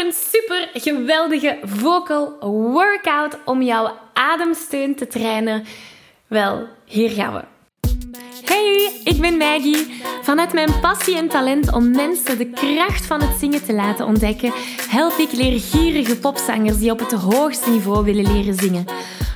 een super geweldige vocal workout om jouw ademsteun te trainen? Wel, hier gaan we. Hey, ik ben Maggie. Vanuit mijn passie en talent om mensen de kracht van het zingen te laten ontdekken, help ik leergierige popzangers die op het hoogste niveau willen leren zingen.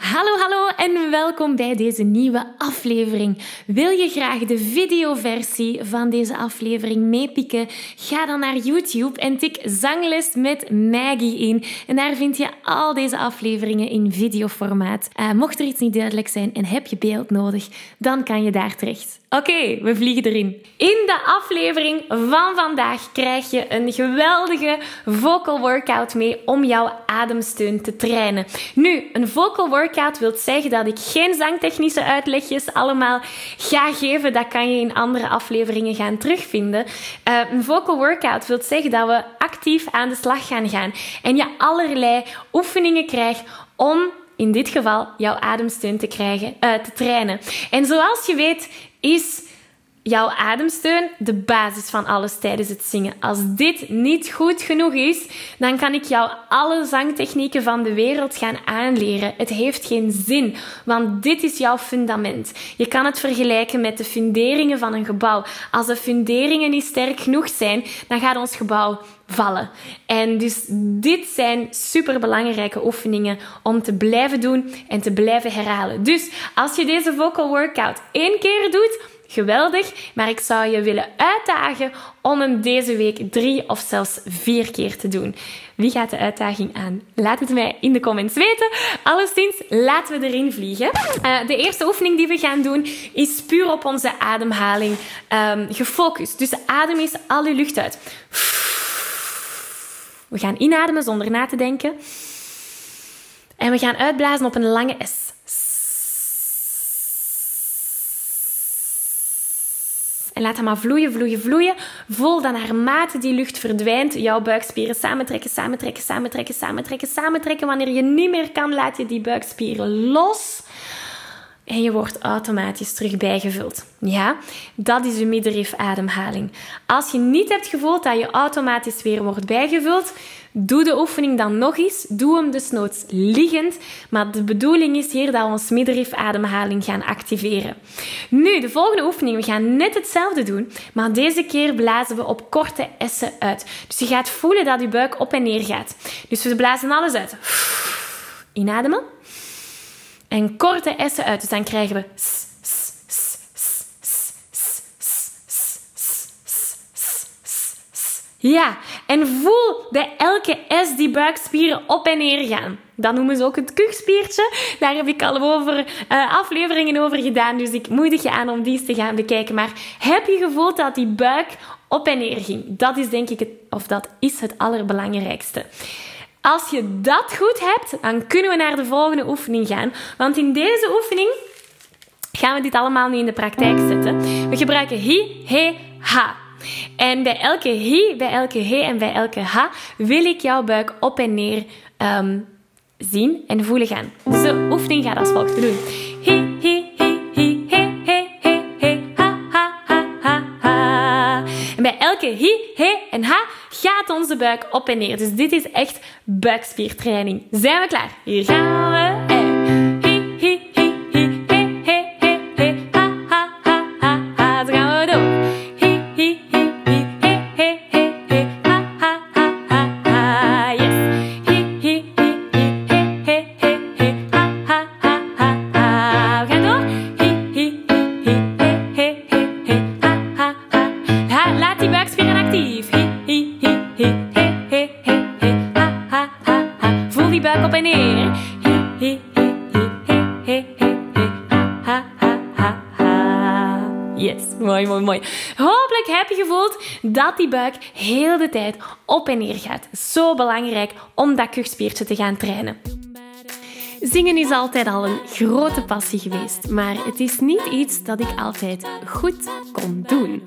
Hallo, hallo en welkom bij deze nieuwe aflevering. Wil je graag de videoversie van deze aflevering meepikken? Ga dan naar YouTube en tik Zangles met Maggie in. En daar vind je al deze afleveringen in videoformaat. Uh, mocht er iets niet duidelijk zijn en heb je beeld nodig, dan kan je daar terecht. Oké, we vliegen erin. In de aflevering van vandaag krijg je een geweldige vocal workout mee om jouw ademsteun te trainen. Nu, een vocal workout wil zeggen dat ik geen zangtechnische uitlegjes allemaal ga geven. Dat kan je in andere afleveringen gaan terugvinden. Uh, een vocal workout wil zeggen dat we actief aan de slag gaan gaan en je allerlei oefeningen krijgt om in dit geval jouw ademsteun te, krijgen, uh, te trainen. En zoals je weet is jouw ademsteun de basis van alles tijdens het zingen. Als dit niet goed genoeg is, dan kan ik jou alle zangtechnieken van de wereld gaan aanleren. Het heeft geen zin, want dit is jouw fundament. Je kan het vergelijken met de funderingen van een gebouw. Als de funderingen niet sterk genoeg zijn, dan gaat ons gebouw vallen. En dus dit zijn superbelangrijke oefeningen om te blijven doen en te blijven herhalen. Dus als je deze vocal workout één keer doet, geweldig, maar ik zou je willen uitdagen om hem deze week drie of zelfs vier keer te doen. Wie gaat de uitdaging aan? Laat het mij in de comments weten. Alleszins, laten we erin vliegen. Uh, de eerste oefening die we gaan doen is puur op onze ademhaling um, gefocust. Dus adem eens al je lucht uit. We gaan inademen zonder na te denken. En we gaan uitblazen op een lange S. En laat hem maar vloeien, vloeien, vloeien. Voel dan naarmate die lucht verdwijnt, jouw buikspieren samentrekken, samentrekken, samentrekken, samentrekken, samentrekken. Wanneer je niet meer kan, laat je die buikspieren los. En je wordt automatisch terug bijgevuld. Ja, dat is een middenrifademhaling. Als je niet hebt gevoeld dat je automatisch weer wordt bijgevuld, doe de oefening dan nog eens. Doe hem dus noods liggend. Maar de bedoeling is hier dat we ons middenrifademhaling gaan activeren. Nu, de volgende oefening. We gaan net hetzelfde doen, maar deze keer blazen we op korte essen uit. Dus je gaat voelen dat je buik op en neer gaat. Dus we blazen alles uit. Inademen. En korte essen uit. Dus dan krijgen we Ja, en voel bij elke S die buikspieren op en neer gaan. Dat noemen ze ook het kuchspiertje. Daar heb ik al over uh, afleveringen over gedaan, dus ik moedig je aan om die eens te gaan bekijken. Maar heb je gevoeld dat die buik op en neer ging? Dat is denk ik het, of dat is het allerbelangrijkste. Als je dat goed hebt, dan kunnen we naar de volgende oefening gaan. Want in deze oefening gaan we dit allemaal nu in de praktijk zetten. We gebruiken hi, he, ha. En bij elke hi, bij elke he en bij elke ha wil ik jouw buik op en neer um, zien en voelen gaan. Dus de oefening gaat als volgt doen. Hi, hi, hi, he, he, he, he, ha, ha, ha, ha, ha. En bij elke hi, he en ha gaat onze buik op en neer. Dus dit is echt buikspiertraining. Zijn we klaar? Hier gaan we. Hopelijk heb je gevoeld dat die buik heel de tijd op en neer gaat. Zo belangrijk om dat kuchspiertje te gaan trainen. Zingen is altijd al een grote passie geweest, maar het is niet iets dat ik altijd goed kon doen.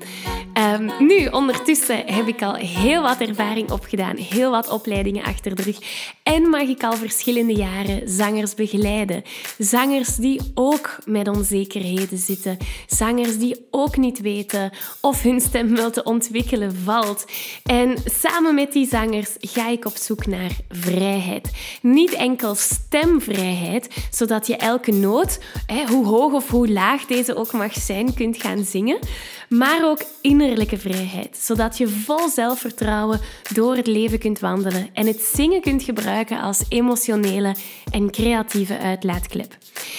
Um, nu, ondertussen heb ik al heel wat ervaring opgedaan, heel wat opleidingen achter de rug en mag ik al verschillende jaren zangers begeleiden. Zangers die ook met onzekerheden zitten, zangers die ook niet weten of hun stem wel te ontwikkelen valt. En samen met die zangers ga ik op zoek naar vrijheid. Niet enkel stemvrijheid zodat je elke noot, hoe hoog of hoe laag deze ook mag zijn, kunt gaan zingen. Maar ook vrijheid, zodat je vol zelfvertrouwen door het leven kunt wandelen en het zingen kunt gebruiken als emotionele en creatieve uitlaatklep.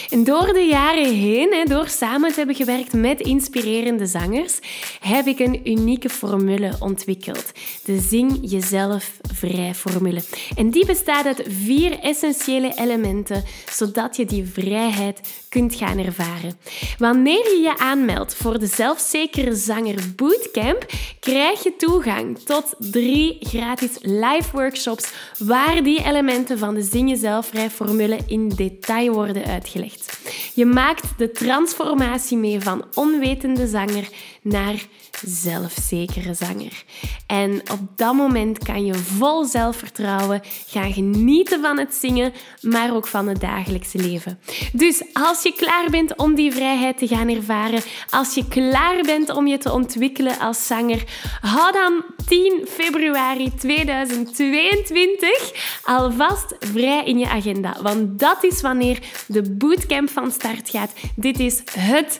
En door de jaren heen, door samen te hebben gewerkt met inspirerende zangers, heb ik een unieke formule ontwikkeld. De Zing Jezelf Vrij formule. En die bestaat uit vier essentiële elementen, zodat je die vrijheid kunt gaan ervaren. Wanneer je je aanmeldt voor de Zelfzekere Zanger Bootcamp, krijg je toegang tot drie gratis live workshops waar die elementen van de Zing Jezelf Vrij formule in detail worden uitgelegd. Je maakt de transformatie mee van onwetende zanger naar zelfzekere zanger. En op dat moment kan je vol zelfvertrouwen gaan genieten van het zingen, maar ook van het dagelijkse leven. Dus als je klaar bent om die vrijheid te gaan ervaren, als je klaar bent om je te ontwikkelen als zanger, hou dan 10 februari 2022 alvast vrij in je agenda. Want dat is wanneer de bootcamp van start gaat. Dit is het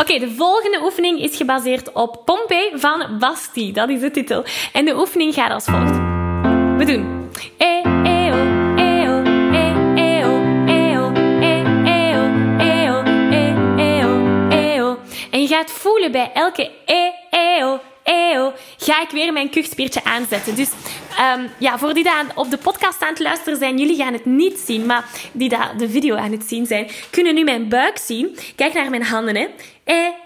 Oké, de volgende oefening is gebaseerd op Pompey van Basti. Dat is de titel. En de oefening gaat als volgt. We doen. E, e, o. En je gaat voelen bij elke ga ik weer mijn kuchspiertje aanzetten. Dus um, ja, voor die daar op de podcast aan het luisteren zijn, jullie gaan het niet zien, maar die daar de video aan het zien zijn, kunnen nu mijn buik zien. Kijk naar mijn handen, hè.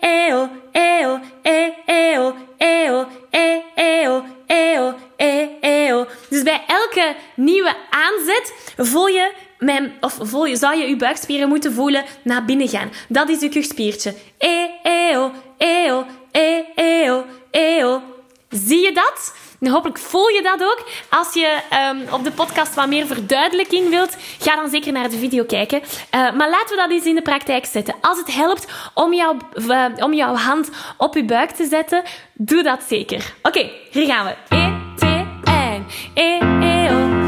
Eeuw, eeuw, eeuw, eeuw, eeuw, eeuw, eeuw. Dus bij elke nieuwe aanzet voel je mijn, of voel je, zou je je buikspieren moeten voelen naar binnen gaan. Dat is je kuchspiertje. Eeuw, eeuw, eeuw, eeuw. Zie je dat? Nou, hopelijk voel je dat ook. Als je ehm, op de podcast wat meer verduidelijking wilt, ga dan zeker naar de video kijken. Eh, maar laten we dat eens in de praktijk zetten. Als het helpt om, jouw, eh, om jouw hand op je buik te zetten, doe dat zeker. Oké, hier gaan we. E, 1, 2, E, E,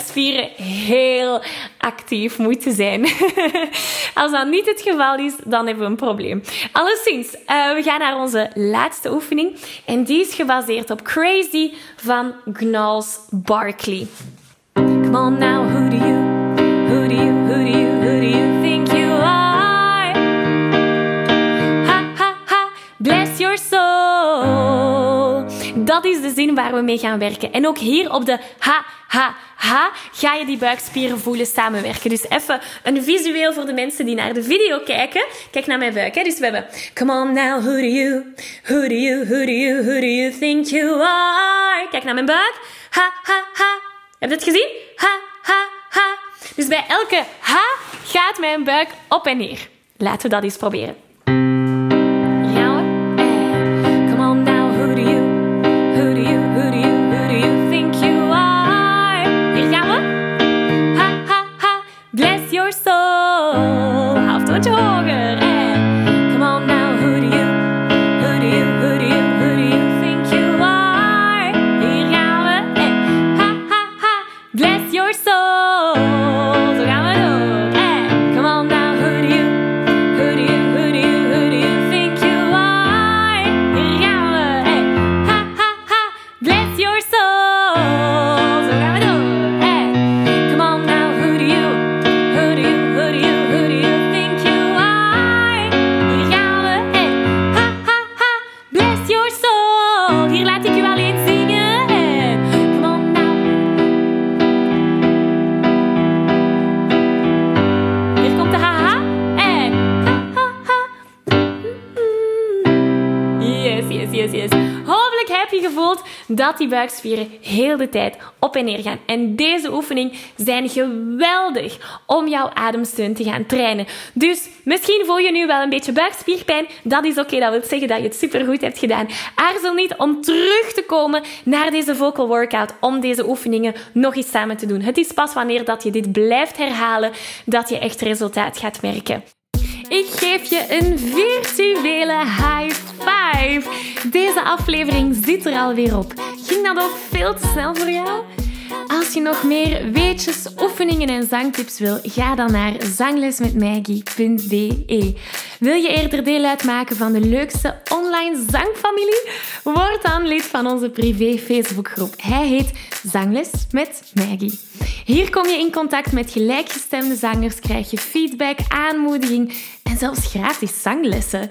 buikspieren heel actief moeten zijn. Als dat niet het geval is, dan hebben we een probleem. Alleszins, uh, we gaan naar onze laatste oefening. En die is gebaseerd op Crazy van Gnalls Barkley. Come on now, who do you, who do you, who do you, who do you think you are? Ha, ha, ha, bless your soul. Dat is de zin waar we mee gaan werken. En ook hier op de ha, ha, ha ga je die buikspieren voelen samenwerken. Dus even een visueel voor de mensen die naar de video kijken. Kijk naar mijn buik. Hè. Dus we hebben Come on now, who do you, who do you, who do you, who do you think you are? Kijk naar mijn buik. Ha, ha, ha. Heb je het gezien? Ha, ha, ha. Dus bij elke ha gaat mijn buik op en neer. Laten we dat eens proberen. Dat die buikspieren heel de tijd op en neer gaan. En deze oefening zijn geweldig om jouw ademsteun te gaan trainen. Dus misschien voel je nu wel een beetje buikspierpijn. Dat is oké, dat wil zeggen dat je het supergoed hebt gedaan. Aarzel niet om terug te komen naar deze vocal workout om deze oefeningen nog eens samen te doen. Het is pas wanneer dat je dit blijft herhalen dat je echt resultaat gaat merken. Ik geef je een virtuele high five. Deze aflevering zit er alweer op. Ging dat ook veel te snel voor jou? Als je nog meer weetjes, oefeningen en zangtips wil, ga dan naar zanglesmetmaggie.be. Wil je eerder deel uitmaken van de leukste online zangfamilie? Word dan lid van onze privé Facebookgroep. Hij heet Zangles met Maggie. Hier kom je in contact met gelijkgestemde zangers, krijg je feedback, aanmoediging en zelfs gratis zanglessen.